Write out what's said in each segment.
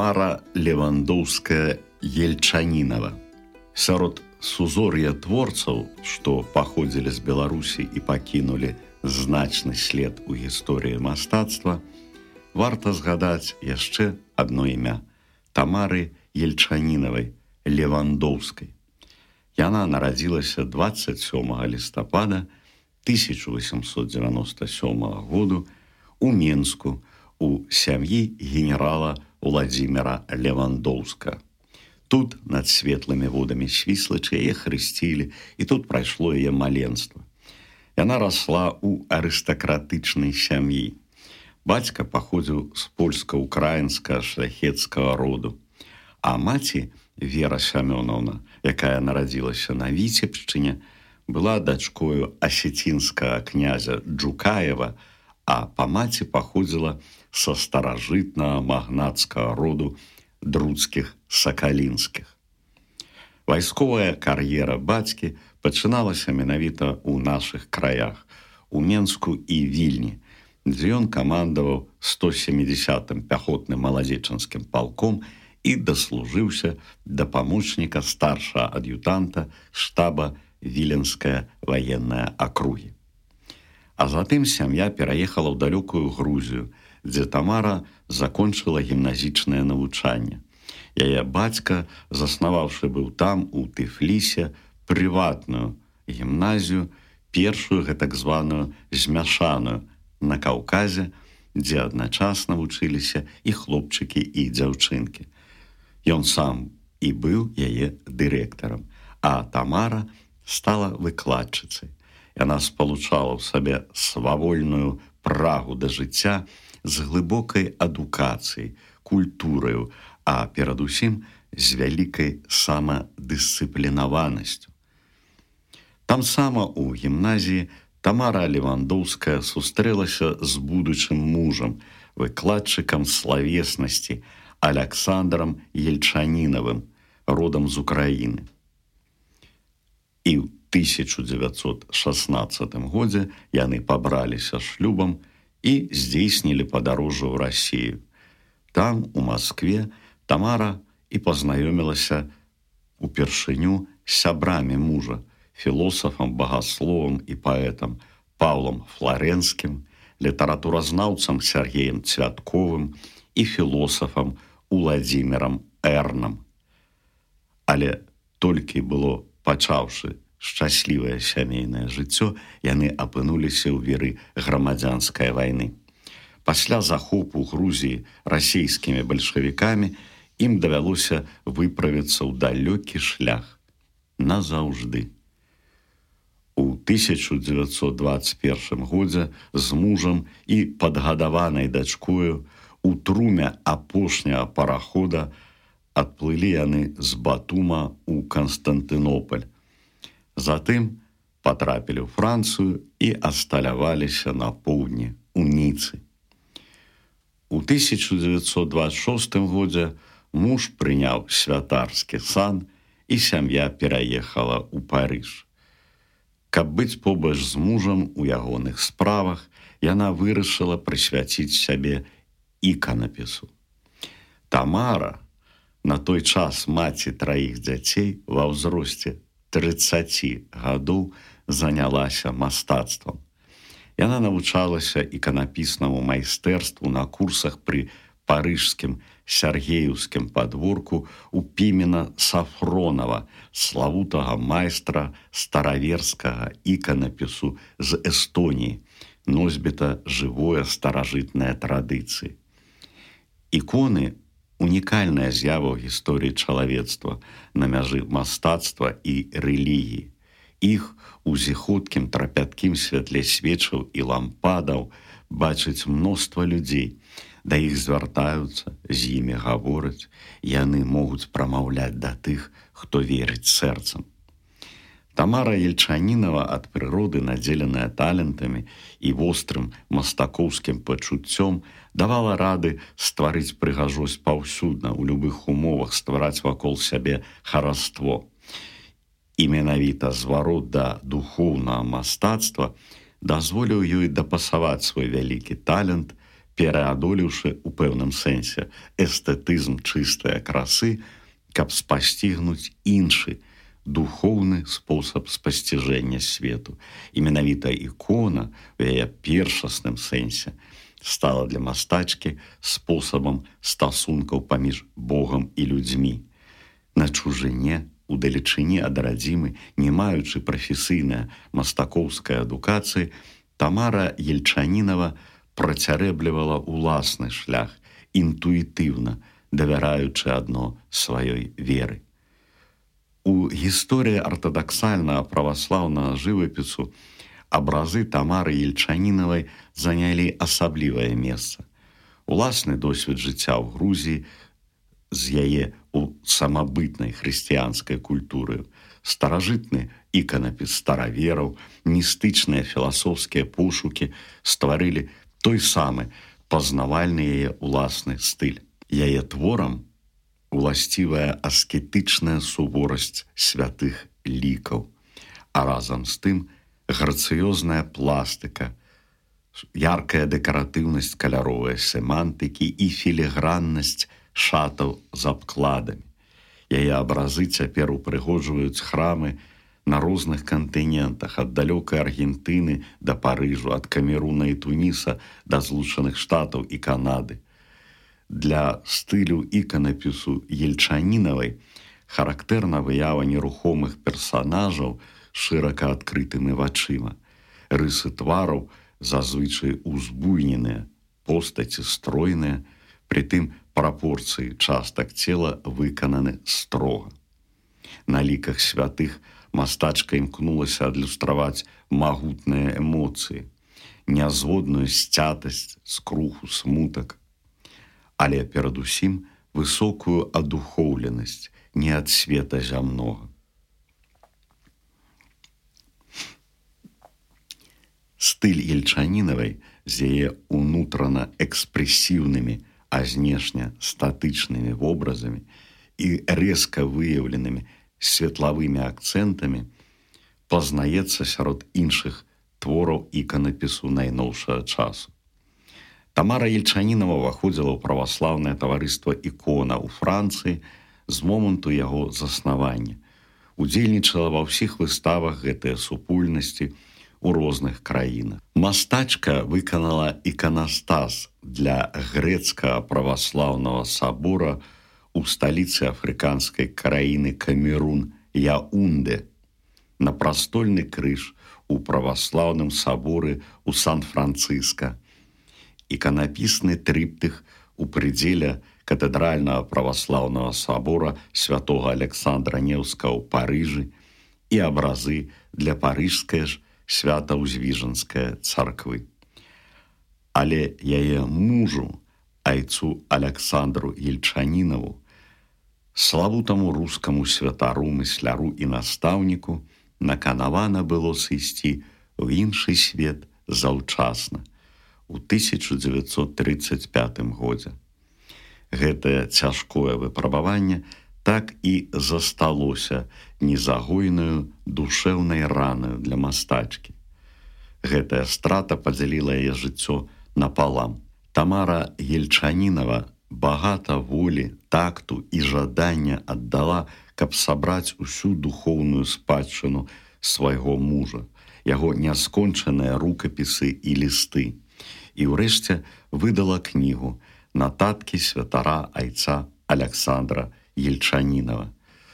Тамара Левандоўская Ельчанінова. Сярод сузор'я творцаў, што паходзілі з Беларусі і пакінулі значны след у гісторыі мастацтва, варта згадаць яшчэ адно імя Тамары Ельчанінавай Левандоўскай. Яна нарадзілася 27 лістапада 1897 году у Менску у сям'і генерала Владимира Левандоўска. Тут над светлымі водамі свіслачы яе хрысцілі і тут прайшло яе маленства. Яна расла ў арыстакратычнай сям'і. Бацька паходзіў з польска-украінска шляхецкага роду. А маці Вера Сямёновна, якая нарадзілася на віцебшчыне, была дачкою асецінскага князя Джукаева, а па маці паходзіла са старажытнага магнацкага роду друцкіх сакалінскіх. Вайсковая кар'ера бацькі пачыналася менавіта ў нашых краях, у Менску і вільні, дзе ён камандаваў 170 пяхотным маладзечанскім палком і даслужыўся да памочніка старшага ад'ютанта штаба віленская военная акругі. А затым сям'я пераехала ў далёкую Грузію, дзе Тамара закончыла гімназічнае навучанне. Яе бацька, заснаваўшы быў там у Тыфлісе прыватную гімназію, першую гэтак званую змяшаную на Каўказе, дзе адначасна вучыліся і хлопчыкі і дзяўчынкі. Ён сам і быў яе дырэктарам, а Тамара стала выкладчыцай. Яна спалучала ў сабе свавольную прагу да жыцця з глыбокай адукацыяй, культураю, а перадусім з вялікай самадысцыплінаванасцю. Там сама у гімназіі Тамара Левандоўская сустрэлася з будучым мужам, выкладчыкам славеснасці Александром Ельчанінавым, родам з Украіны. І ў 1916 годзе яны пабраліся шлюбам і здзейснілі падарожжа ў рассію. Там у Маскве Тамара і пазнаёмілася упершыню сябрамі мужа, філосафам, багасловам і паэтам Паўлам Флоренскім, літаратуразнаўцам Сергеем Цвятковым і філосафам Уладзімерам Эрнам. Але толькі было пачаўшы шчаслівае сямейнае жыццё, яны апынуліся ў веры грамадзянскай вайны. Пасля захопу Грузіі расійскімі бальшавікамі ім давялося выправіцца ў далёкі шлях назаўжды. У 1921 годзе з мужам і падгадаванай дачкою у труме апошняга парахода, адплылі яны з батума ў Канстантынополь. Затым патрапілі ў Францыю і асталяваліся на поўдні у ніцы. У 1926 годзе муж прыняў святарскі сан і сям'я пераехала ў Парыж. Каб быць побач з мужам у ягоных справах, яна вырашыла прысвяціць сябе іканапісу. Тамара, На той час маці траіх дзяцей ва ўзросце 30 гадоў занялася мастацтвам. Яна навучалася іканапіснаму майстэрству на курсах пры парыжскім сяргеюўскім падворку у пімена Сафронова, славутага майстра стараверскага іканапісу з Эстоніі, носьбіта жывое старажытныя традыцыі. Іконы унікальная з'ява ў гісторыі чалавецтва на мяжы мастацтва і рэлігіі. Іх у зіхуткім трапяткім святле свечаў і лампадаў бачыць мноства людзей. Да іх звяртаюцца, з імі гавораць, яны могуць прамаўляць да тых, хто верыць сэрцам. Тамара Ельчанінова ад прыроды, надзеленая талентамі і вострым мастакоўскім пачуццём, давала рады стварыць прыгажосць паўсюдна у любых умовах ствараць вакол сябе хараство. І менавіта зварот да духоўнага мастацтва дазволіў ёй дапасаваць свой вялікі талент пераадоліўшы у пэўным сэнсе эстэтызм чыстыя красы, каб спасцігнуць іншы духоўны спосаб спасціжэння свету. І менавіта ікона у яе першасным сэнсе стала для мастачкі спосабам стасункаў паміж Богам і людзьмі. На чужыне далечыні ад радзімы, не маючы прафесійная мастакоўская адукацыі, Тамара Ельчанінова працярэблівала ўласны шлях інтуітыўна, давяраючы адно сваёй веры. У гісторыі артадаксальнага праваслаўнага жывапісу абразы Тамары Ельчанінавай занялі асаблівае месца. Уласны досвед жыцця ў Грузіі з яе у самабытнай хрысціянскай культуры, старажытны іканапіс старавераў, містычныя філасофскія пошукі стварылі той самы пазнавальны яе ўласны стыль. Яе творам уласцівая аскетычная суворасць святых лікаў, а разам з тым грацыёзная пластыка, яркая дэкаратыўнасць каляровай семантыкі і філіграннасць, шатаў з абкладамі. Яе абразы цяпер упрыгожваюць храмы на розных кантынентах ад далёкай Аргентыны да Парыжу, ад камеруна і Туніса да злучаных штатаў і Канады. Для стылю іканапісу ельчанінавай характэрна выява нерухомых персанажаў шырака адкрытымі вачыма. Рысы твараў зазвычай узбуйненыя, постаці стройныя, притым прапорцыі частак цела выкананы строга. На ліках святых мастачка імкнулася адлюстраваць магутныя эмоцыі, нязводную сцятасць з круху смутак, але перадусім высокую адухоўленасць не ад света зямнога. Стыль ельчанінавай з яе унутрана экспрэсіўнымі, а знешне статычнымі вобразамі і рэзка выяўленымі светлавымі акцэнтамі пазнаецца сярод іншых твораў іканапісу найноўшага часу. Тамара Ельчанінова ўваходзіла ў праваслаўнае таварыства ікона ў Францыі з моманту яго заснавання. Удзельнічала ва ўсіх выставах гэтыя супольнасці, у розных краінах. Мастачка выканала іканастас для грэцкага праваслаўнага сабора у сталіцы афрыканскай краіны Камерун Яунде на прастольны крыж у праваслаўным саборы у Сан-Францыска. Іканапісны трыптых у прыдзеля катэдральнага праваслаўнага сабора святого Александра Неўска ў Парыжы і абразы для парыжскай ж свята-ўзвіжанская царквы. Але яе мужу, айцу Александру Ельчанінаву, славутаму рускаму святару мысляру і настаўніку наканавана было сысці ў іншы свет заўчасна у 1935 годзе. Гэтае цяжкое выпрабаванне так і засталося незагойную душэўнай ранаю для мастачкі. Гэтая страта падзяліла яе жыццё напалам. Тамара Ельчанінова багата волі, такту і жадання аддала, каб сабраць усю духоўную спадчыну свайго мужа, яго няскончаныя рукапісы і лісты. І ўрэшце выдала кнігу нататкі святара айца Александра Ельчанінова,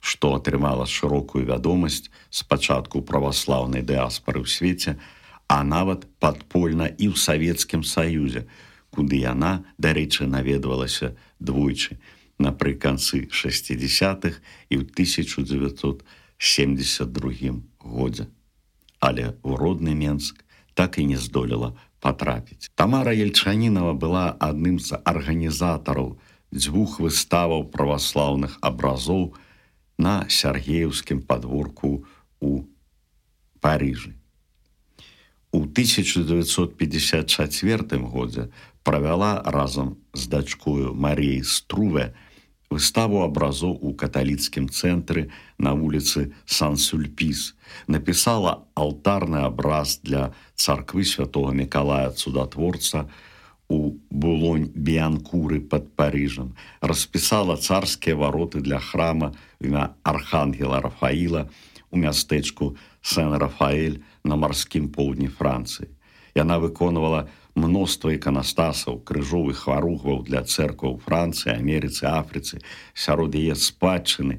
што атрымала шырокую вядомасць спачатку праваслаўнай дыаспары ў свеце, а нават падпольна і ў савецкім саюзе, куды яна, дарэчы, наведвалася двойчы напрыканцы 60-х і ў 1972 годзе. Але ў родны Менск так і не здолела патрапіць. Тамара Ельчанінова была адным з арганізатараў, дзвюх выставаў праваслаўных абразоў на сяргеўскім падворку у Парыжы. У 1954 годзе правяла разам з дачкою Маріяй Струве выставу абразоў у каталіцкім цэнтры на вуліцы Сан-Сюльпіс, напісала алтарны абраз для царквы святого Миколая цудатворца у булонь біянкуры под парыжам распісала царскія вароты для храма імя архангела рафаіла у мястэчку сен-рафаэль на марскім поўдні францыі яна выконвала мноства іканастасаў крыжовых хваругваў для церкваў францыі амерыцы афрыцы сярод яе спадчыны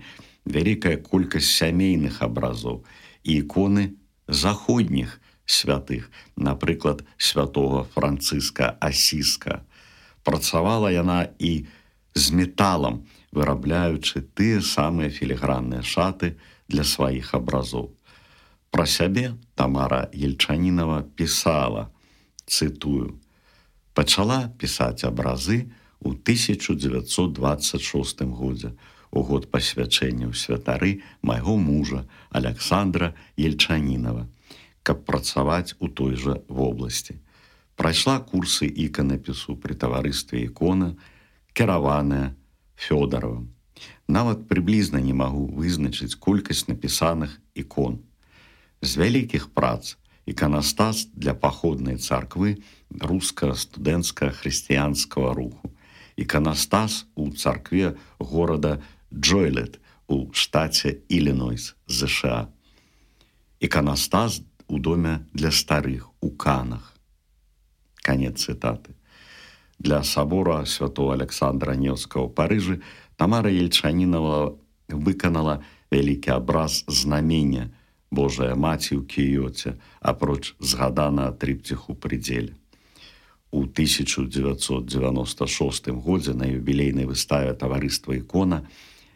вялікая колькасць сямейных абразоў і іконы заходніх святых напрыклад святого францыска асіска. Працавала яна і з металам вырабляючы тыя самыя філігранныя шаты для сваіх абразоў пра сябе тамара ельчанінова пісала цытую пачала пісаць абразы ў 1926 годзе у год пасвячэння ў святары майго мужа александра ельчанінова каб працаваць у той жа вобласці. Прайшла курсы іканапісу пры таварыстве ікона кіраваная фёдаровым нават прыблізна не магу вызначыць колькасць напісаных ікон з вялікіх прац. Іканастас для паходнай царквы руска-студэнцка хрысціянскага руху. Іканастас у царкве горада джойлет у штаце ілінойс ЗША іканастас у доме для старых у канах. Конец цытаты. Для сабора святого александра невского парыжы тамара ельчанінова выканала вялікі абраз знамення Божая маці ў кіёце, апроч згадана трыпціху прыдзеле. У 1996 годзе на юбілейнай выставе таварыства ікона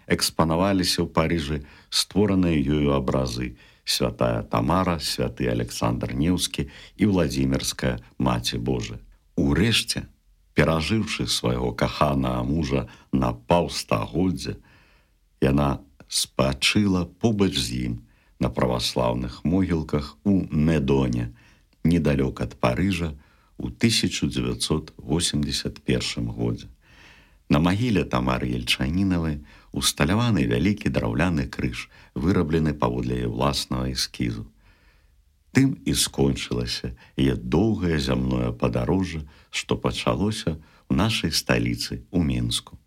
экспанаваліся ў Паыжы створаныя ёю абразы святая Тамара, святы Александр Неўскі і владимирская маці Божа. Урэшце, перажыўшы свайго каханага мужа на паўстагоддзя, яна спачыла побач з ім, на праваслаўных могілках у Недоне, недалёк ад Парыжа у 1981 годзе. На магіле Тамары Ельчанінавай усталяваны вялікі драўляны крыж, выраблены паводле яе ўласнага эскізу. Тым і скончылася яе доўгае зямное падарожжа, што пачалося ў нашай сталіцы у Мску.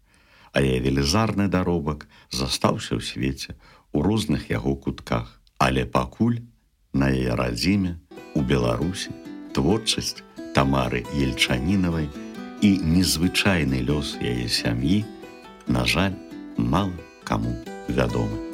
А яе велізарны даробак застаўся ў свеце у розных яго кутках, але пакуль на яе радзіме у Беларусі творчасць тамары ельчанінавай і незвычайны лёс яе сям'і, на жаль, мала каму вядомы.